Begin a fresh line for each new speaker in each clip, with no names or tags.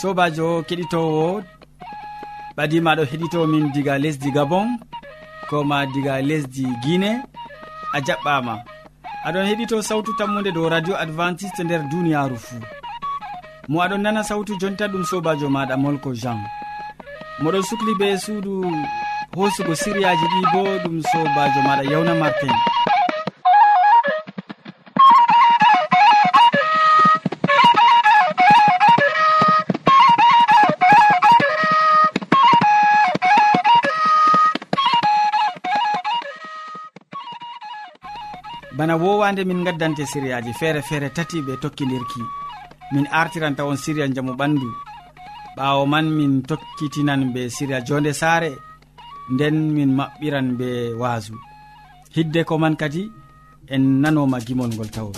sobajo keɗitowo ɓadimaɗo heɗitomin diga lesdi gabon koma diga lesdi guine a jaɓɓama. Aɗon heɗito sawtu tammude dow radio adventiste nder duniyaru fuu mo aɗon nana sawtu jonta ɗum sobajo maɗa molko jean. Moɗon sukli be suudu hosugo siriyaji ɗi bo ɗum sobajo maɗa yawna martin. wowande min gaddante siriyaji feere feere tati ɓe tokkidirki min artiranta on siriya jamu ɓandu. Ɓawo man min tokkitinan be siriya jonde saare nden min maɓɓiran be waasu. Hidde ko man kadi en nanoma gimol ngol tawol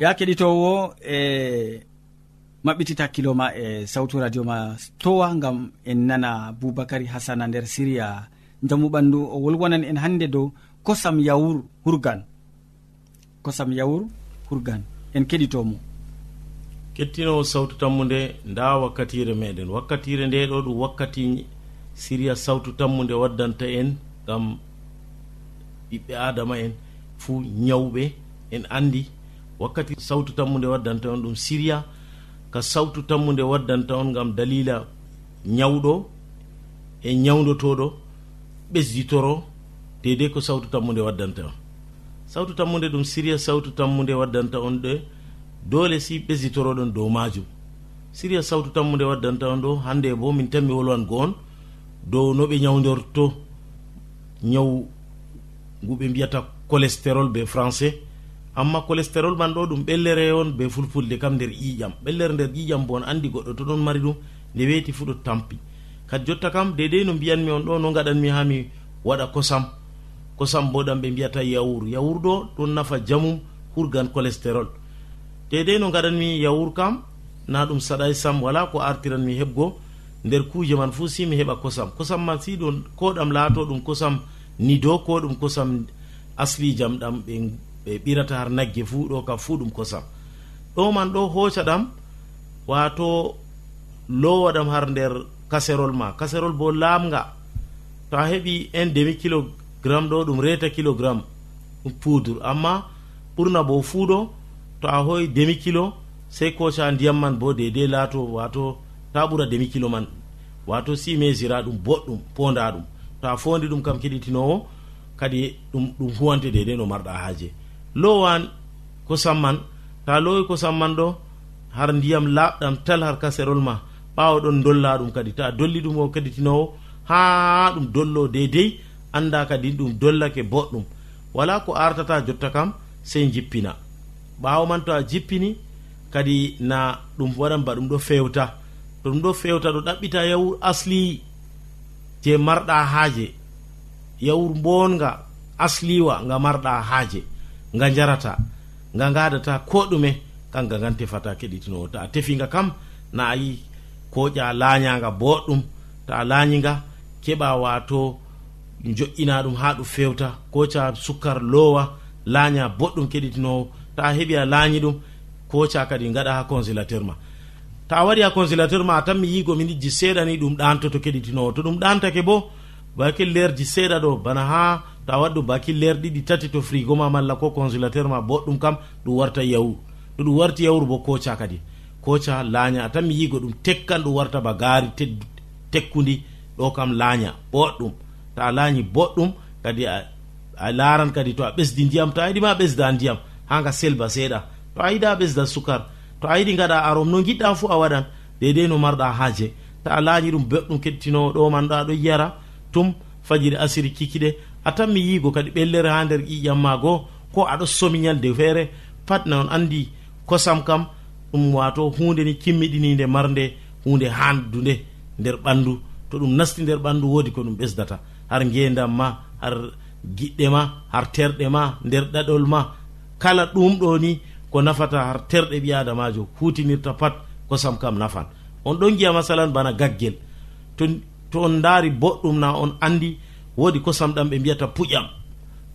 ya keɗitowo e maɓɓitita hakkilo ma e sawtu radio ma towa gam en nana boubacary hasana nder siriya jamu ɓandu o wolwonan en hande dow kosam yawur hurgan. Kosam yawur hurgan en keɗitomo.
Kettinowo sawtu tammude nda wakkatire meɗen. Wakkatire nde ɗo ɗum wakkati siriya sawtu tammude waddanta en gam ɓiɓɓe adama en fuu ñawɓe en andi wakkati sawtu tammude waddanta on ɗum siriya ka sawtu tammude waddanta on gam dalila ñawɗo e ñawdotoɗo ɓesditoro dede ko sawtu tammude waddanta on. Sawtu tammude ɗum siriya sawtu tammude waddanta on ɗe doole si ɓesditoroɗon dow majum siriya sawtu tammude waddanta on ɗo hande bo min tanmi wolwan go on dow no ɓe ñawdorto ñaw ngu ɓe mbiyata cholestérol be français amma cholestérol man ɗo ɗum ɓellere on be fulfulde kam nder ƴiƴam. Ɓellere nder ƴiƴam bo on andi goɗɗo to ɗon mari ɗum nde weeti fuu ɗo tampi. Kadi jotta kam dedei no mbiyanmi on ɗo no gaɗanmi ha mi waɗa kosam. Kosam bo ɗam ɓe mbiyata yawur. Yawur ɗo ɗon nafa jamum hurgan cholestérol dedei no gaɗanmi yawur kam na ɗum saɗay sam wala ko artiranmi heɓgo nder kuuje man fuu si mi heɓa kosam. Kosam man si ɗum ko ɗam laato ɗum kosam nido ko ɗum kosam asli jam ɗam ɓe ɓe ɓirata har nagge fuu ɗo kam fuu ɗum kosam. Ɗo man ɗo hooca ɗam wato lowa ɗam har nder kaserol ma. Kaserol bo lamga to a heɓi un demi kilogramme ɗo ɗum reta kilogramme ɗum poudre amma ɓurna bo fuu ɗo to a hoyi demi kilo sey koca ndiyam man bo dedei laato wato ta ɓura demi kilo man. Wato si mesira ɗum boɗɗum ponda ɗum. To a fondi ɗum kam keɗitinowo kadi ɗum ɗum huwante dedei no marɗa haaje. lowan kosam man ta lowi kosam man ɗo har ndiyam laɓɗam tal har kaserol ma. Ɓawa ɗon dolla ɗum kadi. Ta dolli ɗum o kadi tinowo ha ɗum dollo deydey anda kadi ɗum dollake boɗɗum. Wala ko artata jotta kam sey jippina. Ɓawo man to a jippini kadi na ɗum waɗan ba ɗum ɗo fewta. To ɗum ɗo fewta ɗo ɗaɓɓita yawur asli je marɗa haaje. Yawur mbonga asliwa nga marɗa haaje. nga jarata nga gaɗata ko ɗume kanga ngan tefata keɗitinowo ta a tefinga kam na ayi koƴa lañaga boɗɗum ta a lañiga keɓa wato joƴƴina ɗum ha ɗum fewta koca sukkar lowa laña boɗɗum keɗitinowo ta a heeɓi a lañi ɗum koca kadi gaɗa ha consilateur ma. Ta a waɗi ha consilateur ma a tan mi yigo minijji seeɗa ni ɗum ɗantoto keɗitinowo to ɗum ɗantake bo bake lerji seeɗa ɗo bana ha ta waɗi baki ler ɗiɗi tati to frigo ma malla ko congélateur ma boɗɗum kam ɗum warta yawru to ɗum warti yawru bo koca kadi. Koca laaña tan mi yigo ɗum tekkan ɗum warta ba gaari tekkudi ɗo kam laaña boɗɗum. Ta a laañi boɗɗum kadi a laran kadi to a ɓesdi ndiyam to a yiɗima ɓesda ndiyam ha nga selba seeɗa. To a yiɗa ɓesda sukar to a yiɗi gaɗa arom no giɗɗa fu a waɗan dedei no marɗa haaje. Ta a laañi ɗum beɗɗum kettinowo ɗo man ɗo aɗo yara tum fajiri asiri kikiɗe a tanmi yiigo kadi ɓellere ha nder ƴiƴam ma goo ko aɗo somi ñalde feere pat na on andi kosam kam ɗum wato hunde ni kimmiɗininde marde hunde handude nder ɓandu to ɗum nasti nder ɓandu woodi ko ɗum ɓesdata. Har ngendam ma har giɗɗe ma har terɗe ma nder ɗaɗol ma. Kala ɗum ɗo ni ko nafata har terɗe ɓi adamajo hutinirta pat kosam kam nafan. On ɗon giya masalan bana gaggel. To to on daari boɗɗum na on andi woodi kosam ɗam ɓe mbiyata puƴam.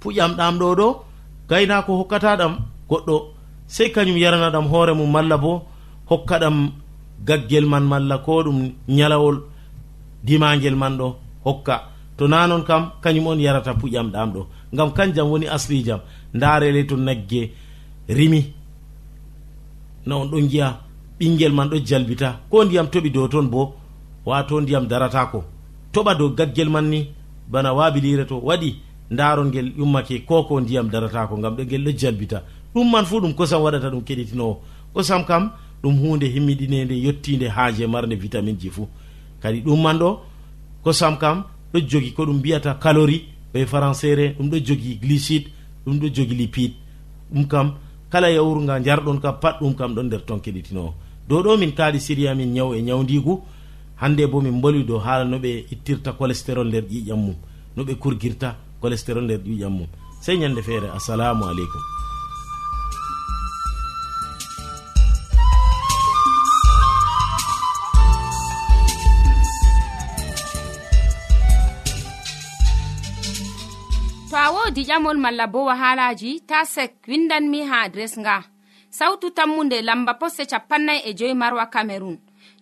Puƴam ɗam ɗo ɗo gaynako hokkata ɗam goɗɗo sey kañum yarana ɗam hoore mum malla bo hokka ɗam gaggel man malla ko ɗum ñalawol dimagel man ɗo hokka. To na noon kam kañum on yarata puƴam ɗam ɗo. Ngam kanjam woni aslijam ndarele to nagge rimi. No on ɗon giya ɓinguel man ɗo jalbita. Ko ndiyam toɓi dow toon bo wato ndiyam daratako. Toɓa dow gaggel man ni bana waabilire to waɗi ndaron ngel yummake koko ndiyam daratako ngam ɗo ngel ɗo jalbita. Ɗum man fuu ɗum kosam waɗata ɗum keɗitinowo. Kosam kam ɗum hunde himmiɗinede yettide haaje marde vitamine ji fuu. Kadi ɗum man ɗo kosam kam ɗo jogi ko ɗum mbiyata calori ɓe françaire ɗum ɗo jogi glycide ɗum ɗo jogi lipide ɗum kam kala yawru nga jarɗon kam pat ɗum kam ɗon nder ton keɗitinowo. Dow ɗo min kaali siriya min ñaw e ñawdigu hande bo min bolwi dow haala no ɓe ittirta colestérol nder ƴiƴam mum no ɓe kurgirta colestérol nder ƴiƴam mum. Sey ñande feere assalamu aleykum.
To a wodi ƴamol malla bo wahalaji ta sek windanmi ha adres nga. Sautu tammunde lamba posse capannay e joyi marwa camerun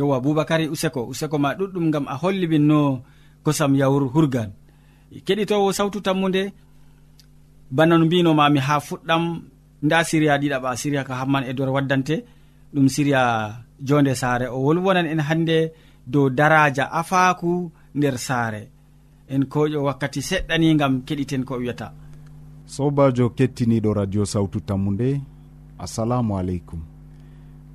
yowa aboubacary useko. Useko ma ɗuɗɗum gam a holli min no kosam yawru hurgan. Keɗitowo sawtu tammude bana no mbinomami ha fuɗɗam nda siriya ɗiɗaɓa siriya ka hamman e dor waddante ɗum siriya jonde saare. O wolwonan en hande dow daraja afaku nder saare. En koƴo wakkati seɗɗani gam keɗiten ko wiyata.
Sobajo kettiniɗo radio sawtu tammu nde assalamu aleykum.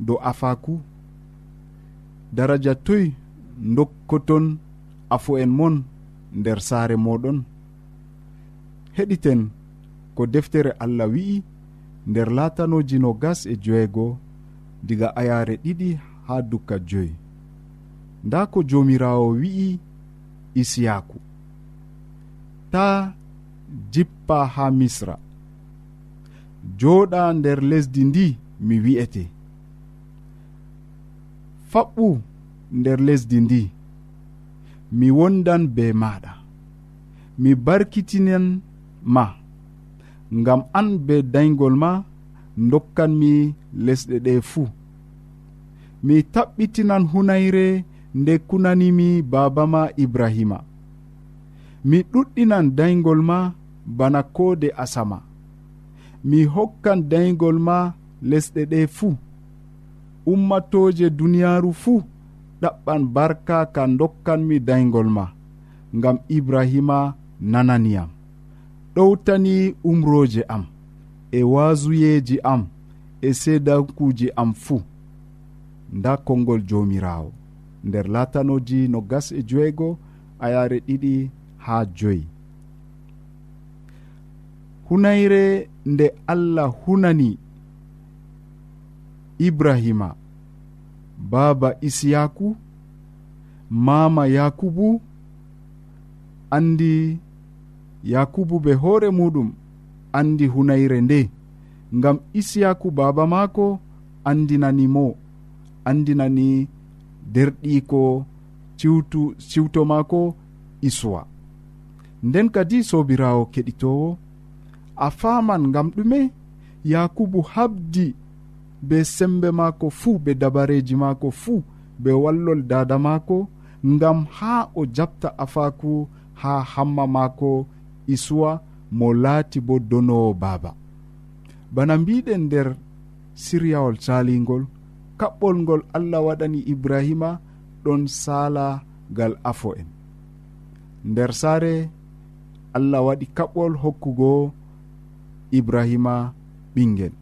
dow afaku. Daraja toy dokkoton afo en mon nder saare moɗon. Heɗiten ko deftere allah wi'i nder latanoji no gas e joeego diga ayare ɗiɗi ha dukka joyi. Nda ko jomirawo wi'i isiyaku ta jippa ha misra. Joɗa nder lesdi ndi mi wi'ete. faɓɓu nder lesdi ndi. Mi wondan be maɗa. Mi barkitinan ma. Ngam an be daygol ma dokkanmi lesɗe ɗe fuu mi taɓɓitinan hunayre nde kunanimi baaba ma ibrahima. Mi ɗuɗɗinan daygol ma bana koode asama. Mi hokkan daygol ma lesɗe ɗe fuu ummatoje duniyaru fuu ɗaɓɓan barka ka dokkanmi daygol ma ngam ibrahima nananiyam ɗowtani umroje am e wasuyeji am e sedankuji am fuu. Nda konngol jomirawo nder latanoji no gas e joeego ayare ɗiɗi ha joyi. Hunayre nde allah hunani ibrahima baaba isiyaku mama yakubu andi yakubu be hoore muɗum andi hunayre nde. Ngam isiyaku baaba maako andinani mo andinani derɗiko ciwtu ciwto maako isuwa nden kadi sobirawo keɗitowo a faman ngam ɗume yakubu habdi be sembe maako fuu be dabareji maako fuu be wallol dada maako ngam ha o jabta afaku ha hamma maako isuwa mo laati bo donowo baaba. Bana mbiɗen nder siryawol salingol kaɓɓol ngol allah waɗani ibrahima ɗon sala gal afo en nder saare allah waɗi kaɓɓol hokkugo ibrahima ɓinguel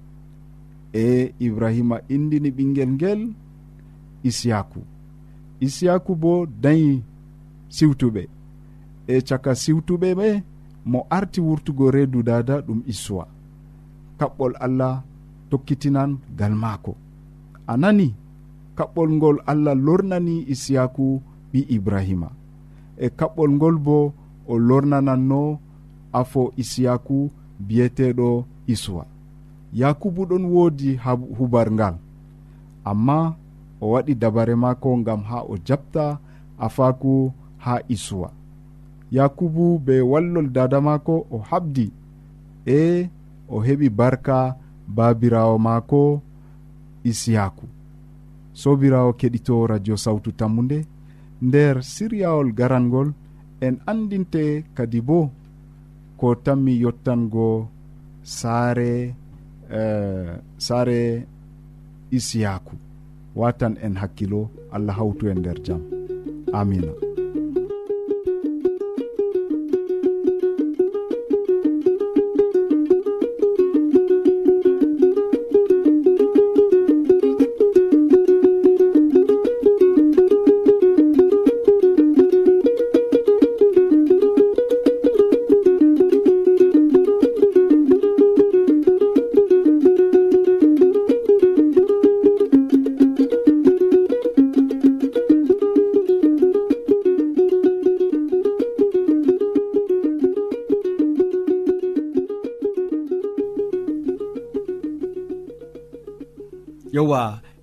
e ibrahima indini ɓinguel ngel isiyaku. Isiyaku bo dañi siwtuɓe. E caka siwtuɓe ɓe mo arti wurtugo reedu dada ɗum issuwa kaɓɓol allah tokkitinan gal maako. A nani kaɓɓol ngol allah lornani isiyaku ɓi ibrahima. E kaɓɓol ngol bo o lornananno afo isiyaku biyeteɗo isuwa. yakubu ɗon woodi hubar ngal. Amma o waɗi dabare maako ngam ha o jaɓta afaku ha isuwa. Yakubu be wallol dada maako o habdi e o heɓi barka babirawo maako isiyaku. Sobirawo keɗito radio sawtu tammude nder siryawol garangol en andinte kadi bo ko tanmi yottango saare Eh, saare isiyaku. Watan en hakkilo. Allah hawtu en nder jaam amina.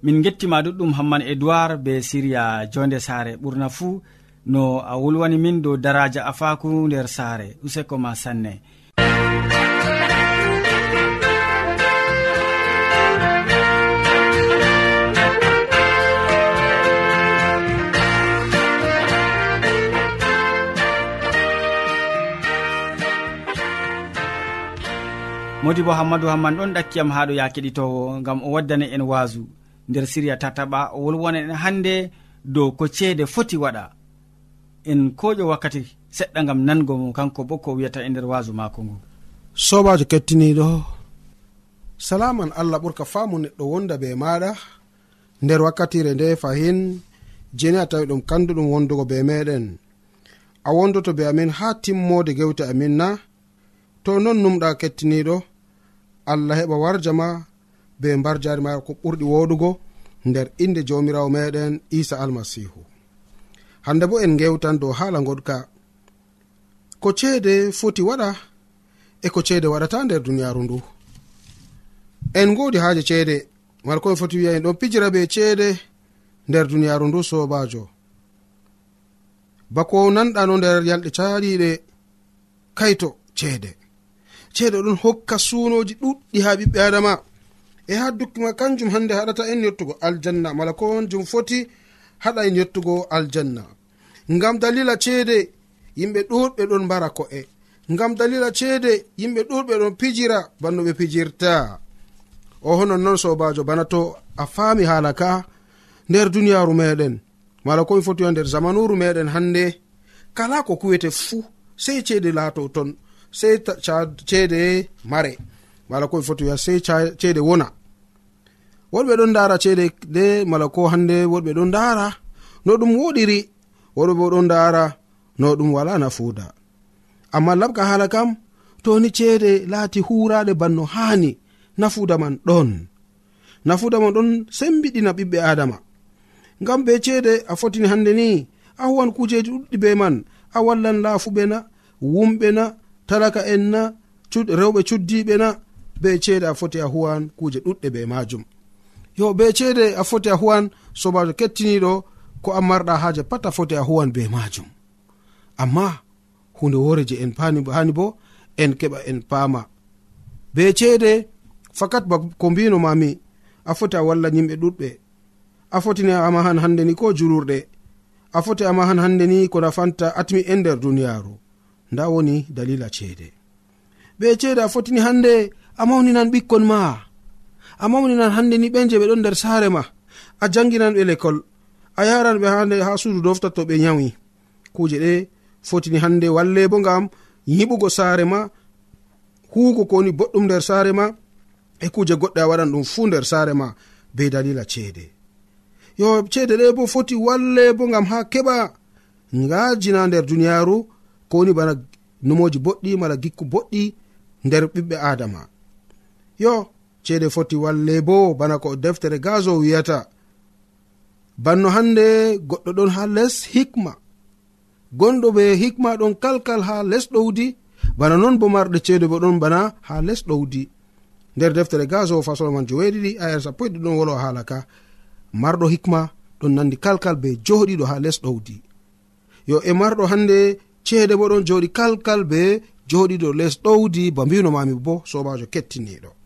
min gettima ɗuɗɗum hamman edoird be siriya jonde saare. Ɓurna fuu no a wolwani min dow daraja afaku nder saare. Useko ma sanne. Modi bo hammadou hamman ɗon ɗakkiyam haɗo ya keɗitowo gam o waddani en waasu nder siriya tataɓa wolwona en hannde dow ko ceede foti waɗa. En koƴo wakkati seɗɗa gam nango mo kanko bo ko wiyata e nder waasu maako ngu.
Sobajo kettiniɗo salaman allah ɓurka faamu neɗɗo wonda be maɗa nder wakkatire nde fahin jeni a tawi ɗum kanduɗum wondugo be meɗen a wondoto be amin ha timmode gewte amin na. To non numɗa kettiniɗo allah heɓa warjama be mbar jari ma ko ɓurɗi woɗugo nder inde jawmirawo meɗen isa almasihu hande bo en gewtan dow haala goɗka ko ceede foti waɗa e ko ceede waɗata nder duniyaru ndu. En godi haaje ceede mala koɓe foti wiya en ɗon pijira be ceede nder duniyaru ndu sobajo bako nanɗano nder yalɗe caɗiɗe kayto ceede. Ceede ɗon hokka suunoji ɗuɗɗi ha ɓiɓɓe adama e ha dukkima kanjum hande haɗata en yettugo aljanna. Mala ko honjum foti haɗa en yettugo aljanna. Ngam dalila ceede yimɓe ɗuɗɓe ɗon mbara ko'e. Ngam dalila ceede yimɓe ɗuɗɓe ɗon pijira banno ɓe pijirta. O honon noon sobajo bana to a faami haala ka nder duniyaru meɗen mala komi foti wa nder zamanuru meɗen hande kala ko kuwete fuu sei ceede laato ton sei ceede mare. Mala komi foti wiya sei ceede wona. woɗɓe ɗon dara ceede de mala ko hande woɗɓe ɗon dara no ɗum woɗiri. Woɗɓe bo ɗon dara no ɗum wala nafuuda. Amma labka hala kam toni ceede laati huraɗe banno haani nafuuda man ɗon. Nafuuda man ɗon sembiɗina ɓiɓɓe adama ngam be ceede a fotini hande ni a huwan kujeji ɗuɗɗi be man a wallan laafuɓe na wumɓe na talaka en na rewɓe cuddiɓe na be ceede a foti a huwan kuje ɗuɗɗe be majum yo be ceede a foti a huwan sobajo kettiniɗo ko a marɗa haaje pat a foti a huwan be majum. Amma hunde wore je en hani bo en keɓa en paama be ceede fakat ba ko mbino mami a foti a walla yimɓe ɗuɗɓe. A fotini ama han hande ni ko julurɗe a foti ama han hande ni ko nafanta atmi en nder duniyaru. Nda woni dalila ceede be ceede a fotini hande a mawninan ɓikkon ma. amma moni hande ni ɓen je ɓe ɗon nder saare ma. A janginan ɓe lekol. A yaran ɓe hande ha suudu dofta to ɓe yawi kuje ɗe fotini hande walle bo ngam yiɓugo saare ma. Huugo kowoni boɗɗum nder saare ma. E kuje goɗɗo a waɗan ɗum fuu nder saare ma be dalila ceede. Yo ceede ɗe bo foti walle bo ngam ha keɓa ngajina nder duniyaaru kowoni bana numoji boɗɗi mala gikku boɗɗi nder ɓiɓɓe adama yo ceede foti walle bo bana ko deftere gazo wiyata. Banno hande goɗɗo ɗon ha les hikma. Gonɗo ɓe hikma ɗon kalkal ha les ɗowdi. Bana non bo marɗe ceede bo ɗon bana ha les ɗowdi. Nder deftere gazo fasol man joweeɗiɗi ayar sappo eɗi ɗon wolo haala ka. Marɗo hikma ɗon nandi kalkal be joɗiɗo ha les ɗowdi. Yo e marɗo hande ceede bo ɗon joɗi kalkal be joɗiɗo les ɗowdi ba mbino mami bo sobajo kettiniɗo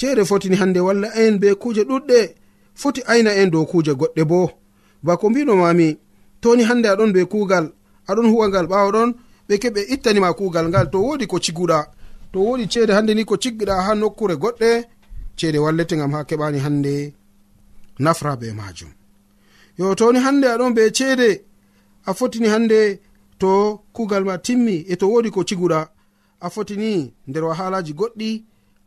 ceere fotini hande walla en be kuuje ɗuɗɗe. Foti ayna en dow kuuje goɗɗe bo. Ba bako mbinomami toni hande aɗon be kuugal aɗon huwangal ɓawo ɗon ɓe keɓe ittanima kuugal ngal to wodi ko ciguɗa. To wodi ceede hande ni ko ciggiɗa ha nokkure goɗɗe ceede wallete gam ha keɓani hande nafra be majum yo toni hande aɗon be ceede a fotini hande to kuugal ma timmi e to wodi ko ciguɗa. A fotini nder wahalaji goɗɗi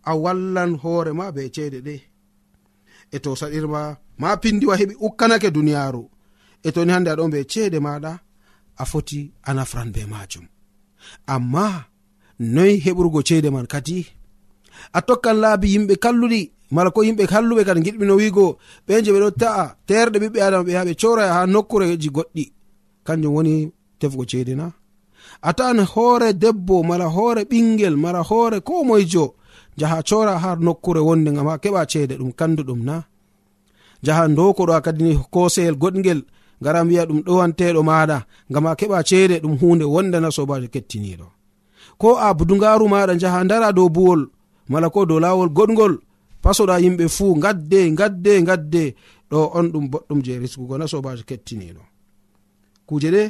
a wallan hoorema be ceede ɗe. E to saɗirma ma pindiwa heɓi ukkanake duniyaaru. E toni hande aɗon be ceede maɗa a foti a nafran be majum amma noyi heɓrugo ceede man kadi a tokkan laabi yimɓe kalluɗi mala ko yimɓe halluɓe kadi giɗɓino wigo ɓe je ɓeɗo ta'a terɗe ɓiɓɓe adama ɓe ha ɓe coraya ha nokkureji goɗɗi. Kanjum woni tefugo ceede na. A tawan hoore debbo mala hoore ɓingel mala hoore ko moyjo jaha cora har nokkure wonde gam ha keɓa ceede ɗum kanduɗum na. Jaha dokoɗo a kadini koseyel goɗgel ngara wiya ɗum ɗowanteɗo maɗa gam a keɓa ceede ɗum hunde wondana sobajo kettiniɗo. Ko a budugaru maɗa jaha dara dow buwol mala ko dow lawol goɗgol pasoɗa yimɓe fuu gadde gadde gadde ɗo on ɗum boɗɗum je risgugo na sobajo kettiniɗo. Kuje ɗe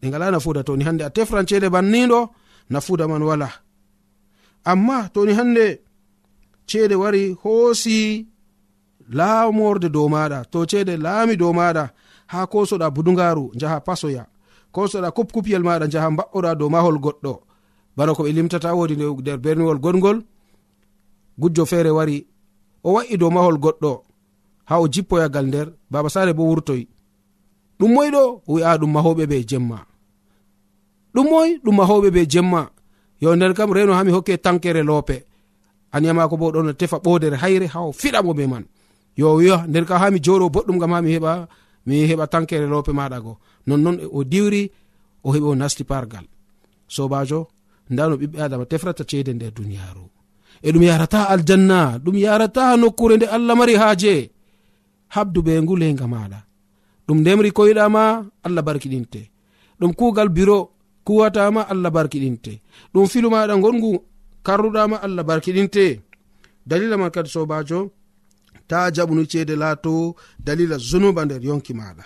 ɗe ngala nafuda toni hande a tefran ceede banniɗo nafuda man wala. amma toni hande ceede wari hoosi laamorde dow maɗa to ceede laami dow maɗa ha kosoɗa budugaru jaha pasoya kosoɗa kupkupyel maɗa jaha mba'oɗa dow mahol goɗɗo. Bana ko ɓe limtata wodi nder berniwol goɗgol gujjo feere wari o wa'i dow mahol goɗɗo ha o jippoyagal nder baba sare bo wurtoyi. Ɗum moyɗo wi'a ɗum mahoɓe be jemma. Ɗum moy ɗum mahoɓe be jemma. yo nden kam reno hami hokke tankere loope aniyamako bo ɗon tefa ɓodere hayre ha o fiɗamo be man. Yo wiya nden kam hami joɗo boɗɗum gam hami heɓa mi heɓa tankere loope maɗa go. Nonnon e o diwri o heɓi o nasti pargal. Sobajo nda no ɓiɓɓe adama tefrata ceede nder duniyaru e ɗum yarata aljanna ɗum yarata nokkure nde allah mari haaje. Habdu be ngulenga maɗa. Ɗum ndemri koyɗama allah barkiɗinte. Ɗum kugal biro kuwatama allah barkiɗinte. Ɗum filu maɗa gongu karruɗama allah barkiɗinte. Dalila man kadi sobajo ta jaɓunu ceede laato dalila zunuba nder yonki maɗa.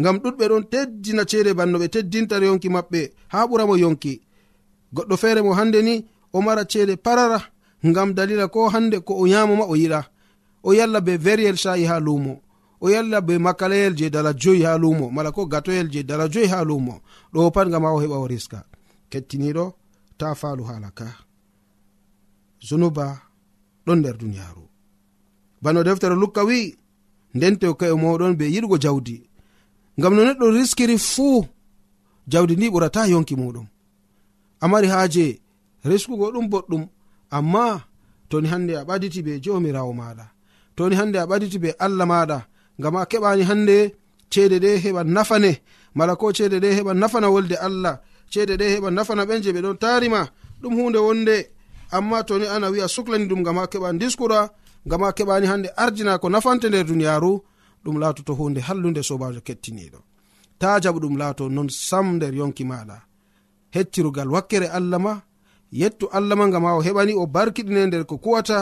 Ngam ɗuɗɓe ɗon teddina ceede banno ɓe teddinta yonki maɓɓe ha ɓuramo yonki. Goɗɗo feere mo hande ni o mara ceede parara ngam dalila ko hande ko o yamoma o yiɗa. O yalla be veriyel sha'i ha lumo o yalla be makalayel je dala joyi ha lumo mala ko gatoyel je dala joyi ha lumo ɗo pat gam ha o heɓa o riska. Kettiniɗo ta falu hala ka. Zunuba ɗon nder duniyaru bano deftere lukka wi nden tew kae moɗon be yiɗugo jawdi. Ngam no neɗɗo riskiri fuu jawdi ndi ɓurata yonki muɗum amari haaje riskugo ɗum boɗɗum amma toni hande a ɓaditi be jomirawo maɗa toni hande a ɓaditi be allah maɗa ngam a keɓani hande ceede ɗe heɓa nafane. Mala ko ceede ɗe heɓa nafana wolde allah. Ceede ɗe heɓa nafana ɓen je ɓe ɗon tarima ɗum hunde wonde. Amma toni ana wi'a suklani ɗum ngam ha keɓa diskura ngam ha keɓani hande ardina ko nafante nder duniyaru ɗum laatoto hunde hallude sobajo kettiniɗo ta jaɓu ɗum laato non sam nder yonki maɗa hettirugal wakkere allah ma yettu allah ma gam ha o heɓani o barkiɗine nder ko kuwata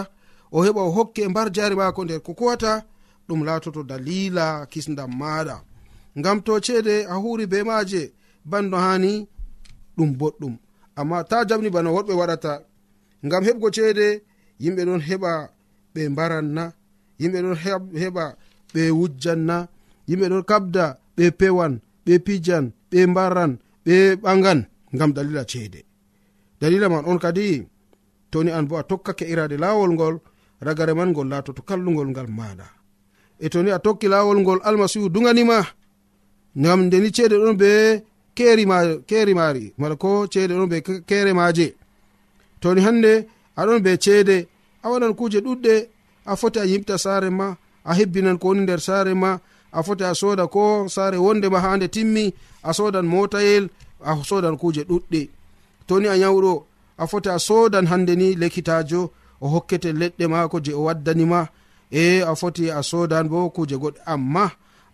o heɓa o hokke e mbar jari mako nder ko kuwata ɗum laatoto dalila kisdam maɗa ngam to ceede a huri be maaje banno hani ɗum boɗɗum. Amma ta jamni bana woɗɓe waɗata ngam heɓgo ceede yimɓe ɗon heɓa ɓe mbaranna yimɓe ɗon heɓa ɓe wujjanna yimɓe ɗon kabda ɓe pewan ɓe pijan ɓe mbarran ɓe ɓagan ngam dalila ceede. Dalila man on kadi toni an bo a tokkake irade laawol ngol ragare man ngol laatoto kallugol ngal maɗa e to ni a tokki lawol ngol almasihu duganima ngam ndeni ceede ɗon be keri maari mala ko ceede ɗon be kere maje toni hande aɗon be ceede a waɗan kuje ɗuɗɗe a foti a yimta saare ma a hebbinan ko woni nder saare ma a foti a soda ko saare wondema ha nde timmi a sodan motayel a sodan kuje ɗuɗɗe toni a yawɗo a foti a sodan hande ni lekkitajo o hokkete leɗɗe maako je o waddanima e a foti a sodan bo kuje goɗɗe amma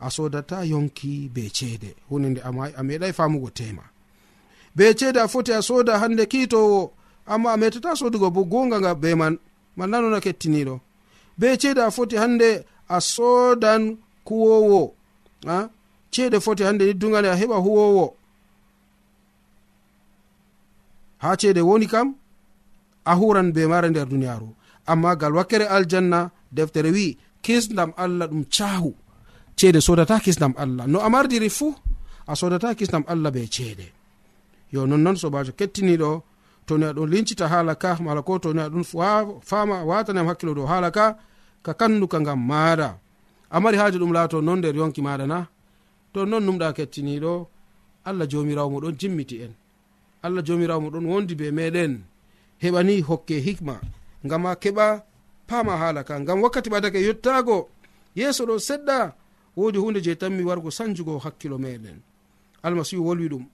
a sodata yonki be ceede. Hunde nde a meeɗai famugo tema. Be ceede a foti a soda hande kiitowo amma a metata sodugo bo gonga nga be man. Man nanona kettiniɗo be ceede a foti hande a sodan kuwowo a? Ceede foti hande ni dugane a heɓa huwowo. Ha ceede woni kam a huran be mare nder duniyaru amma gal wakkere aljanna deftere wi kisdam allah ɗum cahu ceede sodata kisdam allah. No a mardiri fuu a sodata kisdam allah be ceede. Yo nonnon sobajo kettiniɗo toni aɗon lincita hala ka mala ko toni aɗon fama watanam hakkilo dow hala ka ka kanduka ngam maada amari mari haaji ɗum laato non nder yonki maɗa na. To non numɗa kettiniɗo allah jomirawo moɗon jimmiti en. Allah jomirawo moɗon wondi be meɗen heɓani hokke hikma. Ngam a keɓa pama hala ka. Ngam wakkati ɓadake yettaago yeeso ɗo seɗɗa wodi hunde je tanmi wargo sanjugo hakkilo meɗen almasihu wolwi ɗum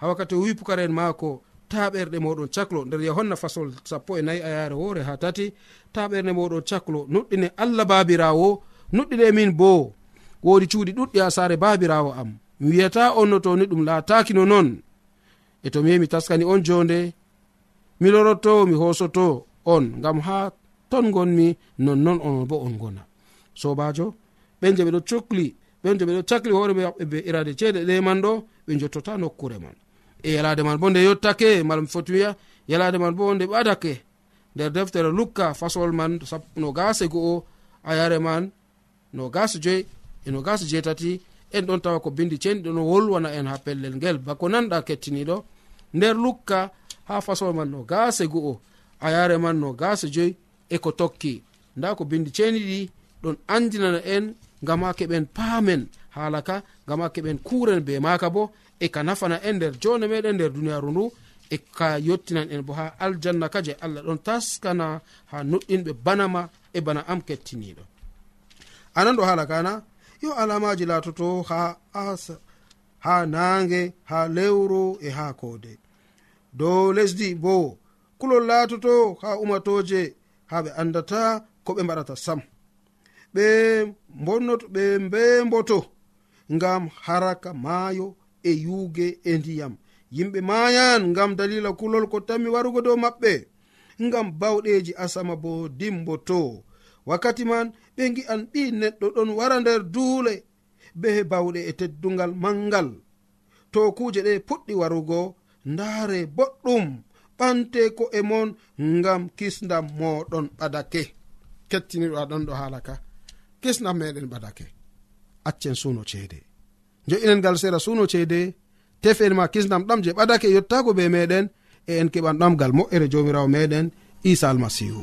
ha wakkati o wi pukara en maako taɓerɗe moɗon caklo. Nder yohanna fasol sappo e nayi a yaare woore ha tati taɓerɗe moɗon caklo. Nuɗɗine allah babirawo nuɗɗine min bo. Wodi cuuɗi ɗuɗɗi ha saare babirawo am. Mi wiyata on no toni ɗum latakino non. E to mi yehi mi taskani on jonde mi lorotto mi hosoto on. Ngam ha ton gonmi nonnon onon bo on gona. Sobajo ɓen je ɓeɗo cukli ɓen je ɓeɗo cakli hoore maɓɓe be irade ceeɗe ɗe man ɗo ɓe jottota nokkure man. E yalade man bo nde yottake mala mi foti wiya yalade man bo nde ɓadake. Nder deftere lukka fasol man no gase go'o a yare man no gase joyi e no gase jeetati en ɗon tawa ko bindi cenɗi ɗo no wolwana en ha pellel ngel. Bako nanɗa kettiniɗo nder lukka ha fasol man no gase go'o a yare man no gase joyi eko tokki. Nda ko bindi ceniɗi ɗon andinana en ngam ha keɓen paamen. Haala ka ha keɓen kuren be maka bo e ka nafana en nder jone meɗen nder duniyaru ndu e ka yottinan en bo ha aljanna ka je allah ɗon taskana ha nuɗɗinɓe banama e bana am kettiniɗo anan ɗo haala kana yo alamaji latoto ha asa ha nange ha lewru e ha koode. Dow lesdi bo kulol latoto ha umatoje ha ɓe andata ko ɓe mbaɗata sam. Ɓe bonnoto ɓe mbemboto ngam haraka maayo e yuuge e ndiyam. Yimɓe mayan ngam dalila kulol ko tammi warugo dow maɓɓe ngam bawɗeji asama bo dimboto. Wakkati man ɓe gi'an ɓi neɗɗo ɗon wara nder duule be bawɗe e teddungal mangal to kuuje ɗe puɗɗi warugo ndaare boɗɗum. ɓante ko e mon ngam kisdam moɗon ɓadake. Kettiniɗo aɗon ɗo haala ka. Kisdam meɗen ɓadake. Accen suno ceede. Jo'inen ngal sera suno ceede tefen ma kisdam ɗam je ɓadake yottago be meɗen e en keɓan ɗamgal moƴƴere jomirawo meɗen isa almasihu.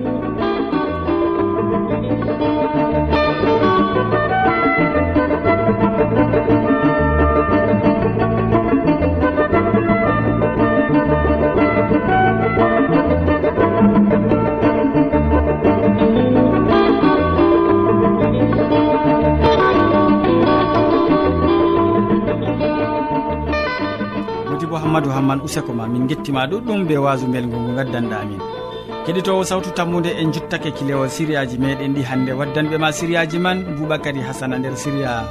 mamadou hamman useko ma min gettima ɗuɗɗum be wasu belgo ngo gaddanɗa amin. Keɗitowo sawtu tammude en juttake kilewol siriyaji meɗen ɗi hande waddanɓe ma siriyaji man boubacary hasana nder siriya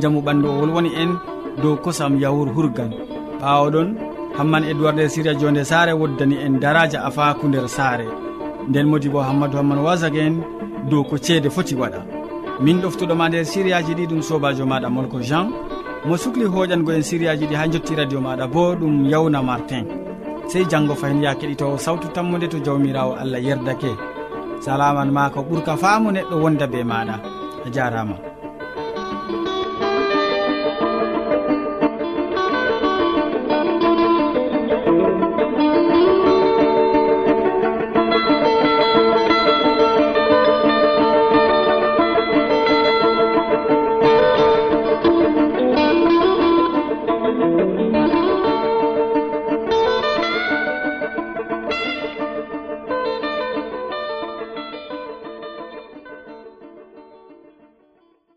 jaamu ɓandu o wolwoni en dow kosam yawur hurgan. Ɓawoɗon hamman edoird nder siriya jonde saare woddani en daraja afaku nder saare. Nden modi bo hammadou hamman wasag en dow ko ceede foti waɗa. Min ɗoftuɗoma nder siriyaji ɗi ɗum sobajo maɗa molko jean. mo sukli hoƴango en sériyaji ɗi ha jotti radio maɗa bo ɗum yawna martin. Sey janggo fayin ya keɗitowo sawtu tammude to jawmirawo allah yerdake. Salaman ma ko ɓuurka faamu neɗɗo wonda be maɗa. A jarama.